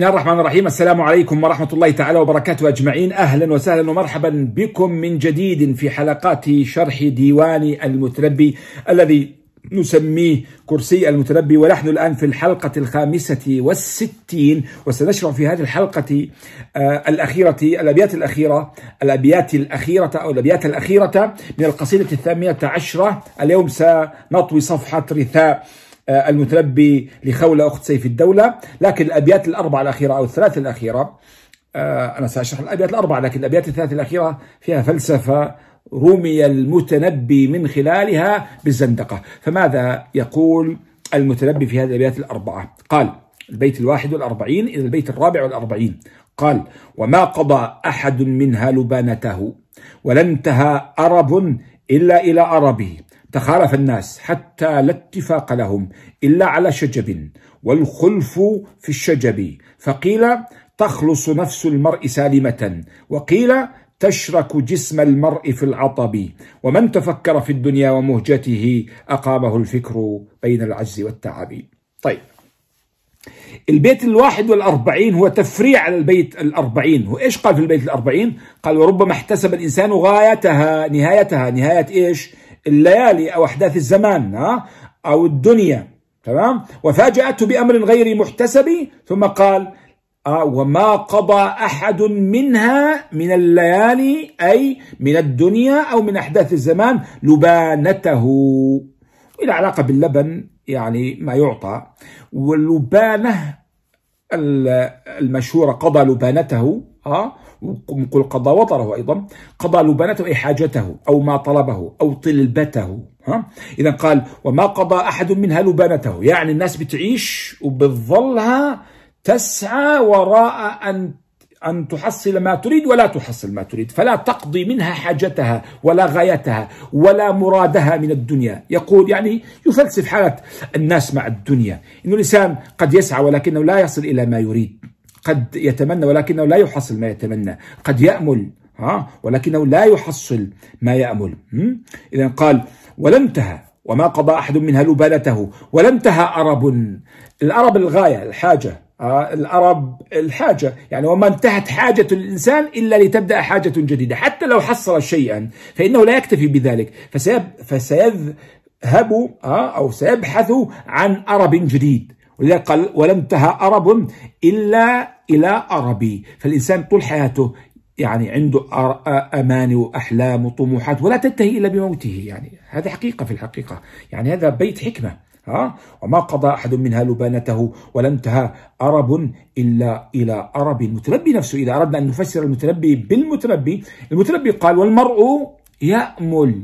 بسم الله الرحمن الرحيم. السلام عليكم ورحمة الله تعالى وبركاته أجمعين. أهلا وسهلا ومرحبا بكم من جديد في حلقات شرح ديوان المتنبي الذي نسميه كرسي المتنبي. ونحن الآن في الحلقة الخامسة والستين وسنشرح في هذه الحلقة آه الأخيرة الأبيات الأخيرة الأبيات الأخيرة أو الأبيات الأخيرة من القصيدة الثامنة عشرة. اليوم سنطوي صفحة رثاء. المتنبي لخولة أخت سيف الدولة. لكن الأبيات الأربعة الأخيرة أو الثلاث الأخيرة أنا سأشرح الأبيات الأربعة لكن الأبيات الثلاث الأخيرة فيها فلسفة رمي المتنبي من خلالها بالزندقة. فماذا يقول المتنبي في هذه الأبيات الأربعة؟ قال البيت الواحد والأربعين إلى البيت الرابع والأربعين. قال وما قضى أحد منها لبانته ولا انتهى أرب إلا إلى أربه. تخالف الناس حتى لا اتفاق لهم إلا على شجب والخلف في الشجب. فقيل تخلص نفس المرء سالمة وقيل تشرك جسم المرء في العطب. ومن تفكر في الدنيا ومهجته أقامه الفكر بين العجز والتعب. طيب. البيت الواحد والأربعين هو تفريع على البيت الأربعين. هو إيش قال في البيت الأربعين؟ قال وربما احتسب الإنسان غايتها نهايتها. نهاية إيش؟ الليالي أو أحداث الزمان أو الدنيا تمام؟ وفاجأته بأمر غير محتسب ثم قال آه وما قضى أحد منها من الليالي أي من الدنيا أو من أحداث الزمان لبانته. إلى علاقة باللبن يعني ما يعطى. واللبانة المشهورة قضى لبانته ها نقول قضى وطره أيضا قضى لبانته أي حاجته أو ما طلبه أو طلبته ها إذا قال وما قضى أحد منها لبانته يعني الناس بتعيش وبتظلها تسعى وراء أن أن تحصل ما تريد ولا تحصل ما تريد. فلا تقضي منها حاجتها ولا غايتها ولا مرادها من الدنيا. يقول يعني يفلسف حالة الناس مع الدنيا. إنه الإنسان قد يسعى ولكنه لا يصل إلى ما يريد. قد يتمنى ولكنه لا يحصل ما يتمنى. قد يأمل ها؟ ولكنه لا يحصل ما يأمل. إذا قال ولا انتهى وما قضى أحد منها لبالته ولا انتهى أرب. الأرب الغاية الحاجة. آه الأرب الحاجة. يعني وما انتهت حاجة الإنسان إلا لتبدأ حاجة جديدة. حتى لو حصل شيئا فإنه لا يكتفي بذلك. فسيذهب آه أو سيبحث عن أرب جديد. ولذلك قال ولا انتهى أرب إلا إلى أربي. فالإنسان طول حياته يعني عنده أماني وأحلام وطموحات ولا تنتهي إلا بموته. يعني هذا حقيقة في الحقيقة. يعني هذا بيت حكمة. ها؟ وما قضى أحد منها لبانته ولا انتهى أرب إلا إلى أرب. المتنبي نفسه إذا أردنا أن نفسر المتنبي بالمتنبي المتنبي قال والمرء يأمل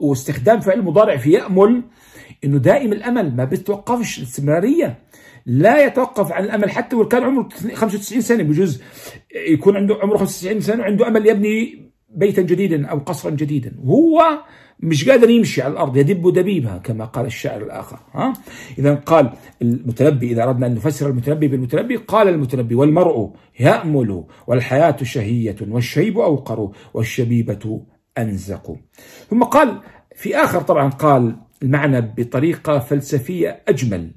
واستخدام فعل مضارع في يأمل إنه دائم الأمل ما بتوقفش الاستمرارية. لا يتوقف عن الأمل حتى لو كان عمره 95 سنة بجوز يكون عنده عمره 95 سنة وعنده أمل يبني بيتا جديدا أو قصرا جديدا. وهو مش قادر يمشي على الأرض يدب دبيبها كما قال الشاعر الآخر ها؟ اذا قال المتنبي إذا أردنا أن نفسر المتنبي بالمتنبي قال المتنبي والمرء يأمل والحياة شهية والشيب أوقر والشبيبة أنزق. ثم قال في آخر طبعا قال المعنى بطريقة فلسفية أجمل.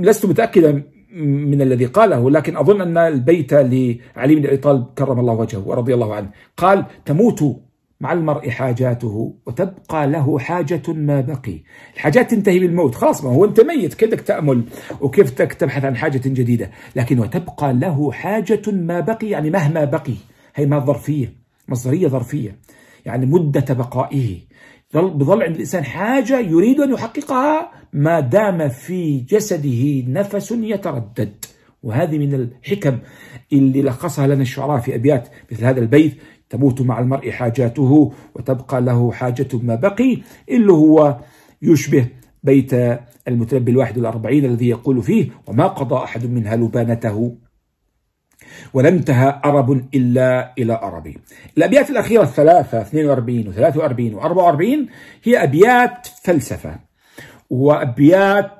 لست متأكدا من الذي قاله لكن أظن أن البيت لعلي بن أبي طالب كرم الله وجهه ورضي الله عنه. قال تموت مع المرء حاجاته وتبقى له حاجة ما بقي. الحاجات تنتهي بالموت. خلاص ما هو أنت ميت. كدك تأمل؟ وكيف تبحث عن حاجة جديدة. لكن وتبقى له حاجة ما بقي يعني مهما بقي. هي ما ظرفية مصدرية ظرفية يعني مدة بقائه. بظل عند الإنسان حاجة يريد أن يحققها ما دام في جسده نفس يتردد. وهذه من الحكم اللي لخصها لنا الشعراء في أبيات مثل هذا البيت. تموت مع المرء حاجاته وتبقى له حاجة ما بقي اللي هو يشبه بيت المتنبي الواحد والأربعين الذي يقول فيه وما قضى أحد منها لبانته ولا انتهى أرب إلا إلى أربي الأبيات الأخيرة الثلاثة 42 و 43 و 44 هي أبيات فلسفة وأبيات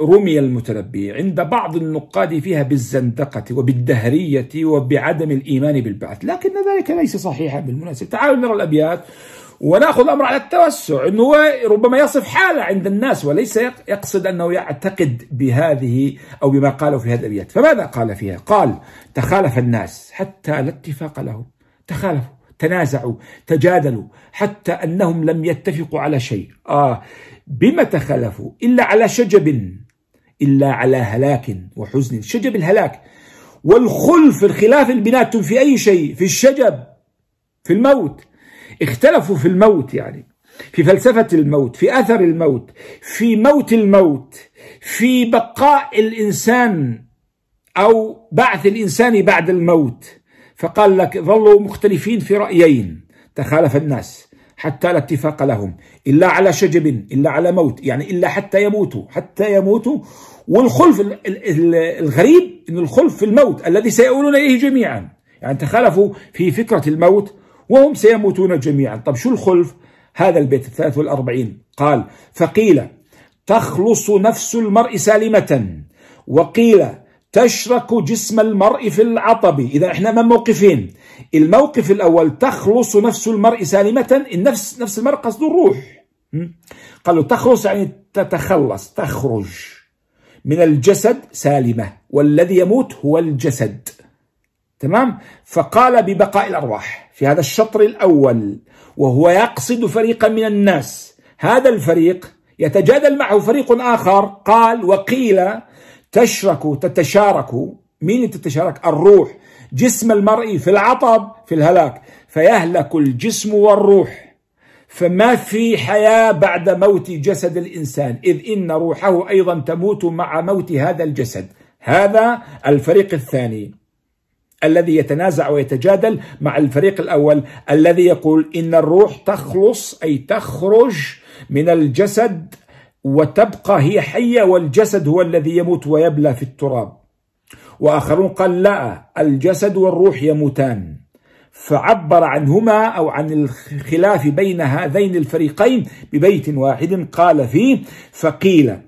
رمي المتنبي عند بعض النقاد فيها بالزندقة وبالدهرية وبعدم الإيمان بالبعث لكن ذلك ليس صحيحا بالمناسبة تعالوا نرى الأبيات ونأخذ الأمر على التوسع إنه هو ربما يصف حالة عند الناس وليس يقصد أنه يعتقد بهذه أو بما قاله في هذه الأبيات، فماذا قال فيها؟ قال تخالف الناس حتى لا اتفاق لهم، تخالفوا، تنازعوا، تجادلوا، حتى أنهم لم يتفقوا على شيء، آه بما تخالفوا؟ إلا على شجب إلا على هلاك وحزن، شجب الهلاك. والخلف الخلاف البنات في أي شيء، في الشجب في الموت. اختلفوا في الموت يعني. في فلسفة الموت في أثر الموت في موت الموت في بقاء الإنسان أو بعث الإنسان بعد الموت. فقال لك ظلوا مختلفين في رأيين. تخالف الناس. حتى لا اتفاق لهم إلا على شجب إلا على موت يعني إلا حتى يموتوا حتى يموتوا. والخلف الغريب أن الخلف في الموت الذي سيؤولون إليه جميعا. يعني تخالفوا في فكرة الموت وهم سيموتون جميعا. طب شو الخلف؟ هذا البيت الثالث والأربعين. قال فقيل تخلص نفس المرء سالمة. وقيل تشرك جسم المرء في العطب. إذا إحنا من موقفين. الموقف الأول تخلص نفس المرء سالمة. النفس نفس المرء قصده الروح. قالوا تخلص يعني تتخلص تخرج من الجسد سالمة. والذي يموت هو الجسد. تمام؟ فقال ببقاء الأرواح في هذا الشطر الأول وهو يقصد فريقا من الناس. هذا الفريق يتجادل معه فريق آخر. قال وقيل تشرك تتشارك مين تتشارك؟ الروح. جسم المرء في العطب في الهلاك. فيهلك الجسم والروح. فما في حياة بعد موت جسد الإنسان إذ إن روحه أيضا تموت مع موت هذا الجسد. هذا الفريق الثاني. الذي يتنازع ويتجادل مع الفريق الأول الذي يقول إن الروح تخلص أي تخرج من الجسد وتبقى هي حية والجسد هو الذي يموت ويبلى في التراب. وآخرون قال لا الجسد والروح يموتان. فعبر عنهما أو عن الخلاف بين هذين الفريقين ببيت واحد قال فيه فقيل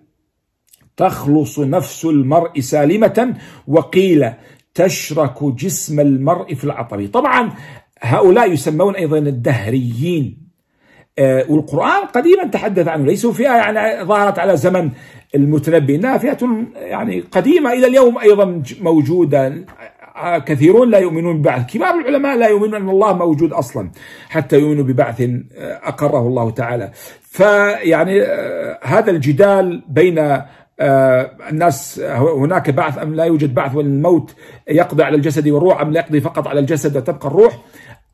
تخلص نفس المرء سالمة وقيل تشرك جسم المرء في العطب طبعا هؤلاء يسمون أيضا الدهريين. والقرآن قديما تحدث عنه ليسوا فئة يعني ظهرت على زمن المتنبي إنها فئة يعني قديمة إلى اليوم أيضا موجودة. آه، كثيرون لا يؤمنون ببعث كبار العلماء لا يؤمنون أن الله موجود أصلا حتى يؤمنوا ببعث آه، أقره الله تعالى. فيعني هذا الجدال بين آه، الناس هناك بعث أم لا يوجد بعث والموت يقضي على الجسد والروح أم لا يقضي فقط على الجسد وتبقى الروح؟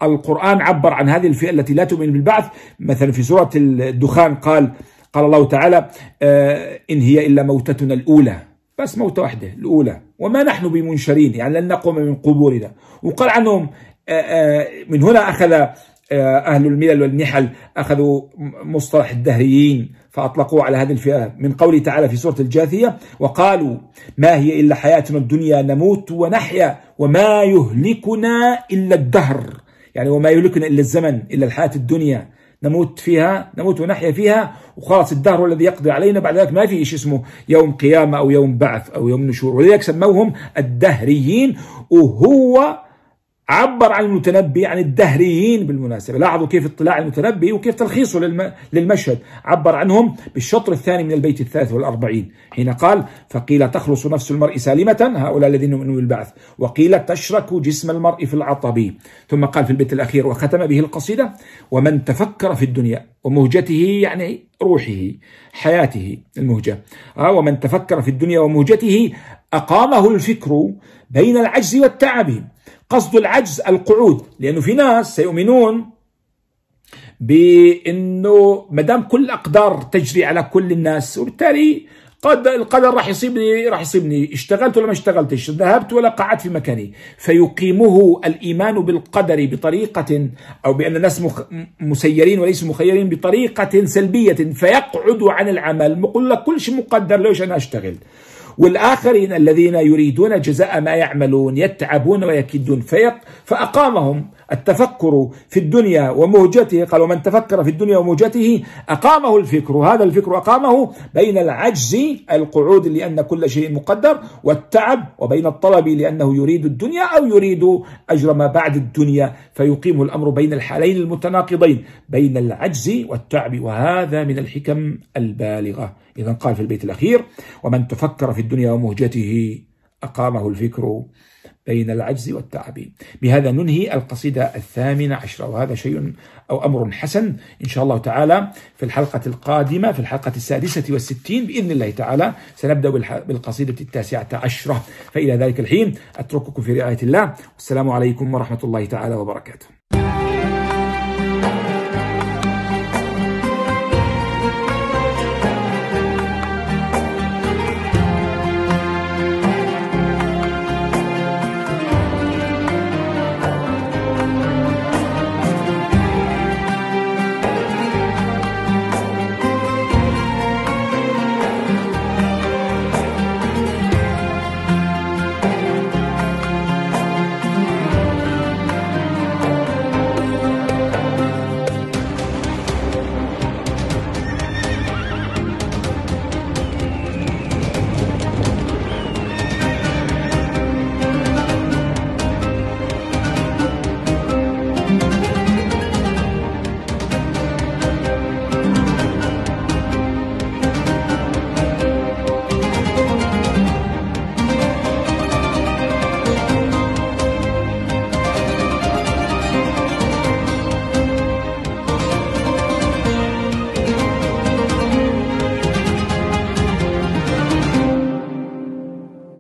القرآن عبر عن هذه الفئة التي لا تؤمن بالبعث. مثلا في سورة الدخان قال قال الله تعالى آه، إن هي إلا موتتنا الأولى. بس موتة واحدة الأولى. وما نحن بمنشرين يعني لن نقوم من قبورنا. وقال عنهم آه، من هنا أخذ أهل الملل والنحل أخذوا مصطلح الدهريين فأطلقوه على هذه الفئة. من قوله تعالى في سورة الجاثية وقالوا ما هي إلا حياتنا الدنيا نموت ونحيا وما يهلكنا إلا الدهر. يعني وما يهلكنا إلا الزمن إلا الحياة الدنيا. نموت فيها نموت ونحيا فيها وخلاص الدهر الذي يقضي علينا بعد ذلك ما في شيء اسمه يوم قيامة أو يوم بعث أو يوم نشور. ولذلك سموهم الدهريين وهو عبر عن المتنبي عن الدهريين بالمناسبة. لاحظوا كيف اطلاع المتنبي وكيف تلخيصه للمشهد. عبر عنهم بالشطر الثاني من البيت الثالث والأربعين. حين قال فقيل تخلص نفس المرء سالمة؟ هؤلاء الذين يؤمنون بالبعث. وقيل تشرك جسم المرء في العطب. ثم قال في البيت الأخير وختم به القصيدة ومن تفكر في الدنيا ومهجته يعني روحه حياته المهجة. ومن تفكر في الدنيا ومهجته أقامه الفكر بين العجز والتعب. قصد العجز القعود لأنه في ناس سيؤمنون بأنه ما دام كل الأقدار تجري على كل الناس وبالتالي قد القدر راح يصيبني راح يصيبني اشتغلت ولا ما اشتغلتش؟ ذهبت ولا قعدت في مكاني. فيقيمه الإيمان بالقدر بطريقة أو بأن الناس مسيرين وليسوا مخيرين بطريقة سلبية. فيقعد عن العمل يقول لك كل شيء مقدر ليش أنا أشتغل؟ والآخرين الذين يريدون جزاء ما يعملون يتعبون ويكدون. فيق فأقامهم التفكر في الدنيا ومهجته قال ومن تفكر في الدنيا ومهجته أقامه الفكر. هذا الفكر أقامه بين العجز القعود لأن كل شيء مقدر والتعب وبين الطلب لأنه يريد الدنيا أو يريد أجر ما بعد الدنيا. فيقيم الأمر بين الحالين المتناقضين بين العجز والتعب. وهذا من الحكم البالغة. إذا قال في البيت الأخير ومن تفكر في الدنيا ومهجته أقامه الفكر بين العجز والتعب. بهذا ننهي القصيدة الثامنة عشرة وهذا شيء أو أمر حسن إن شاء الله تعالى في الحلقة القادمة في الحلقة السادسة والستين بإذن الله تعالى. سنبدأ بالقصيدة التاسعة عشرة. فإلى ذلك الحين أترككم في رعاية الله. والسلام عليكم ورحمة الله تعالى وبركاته.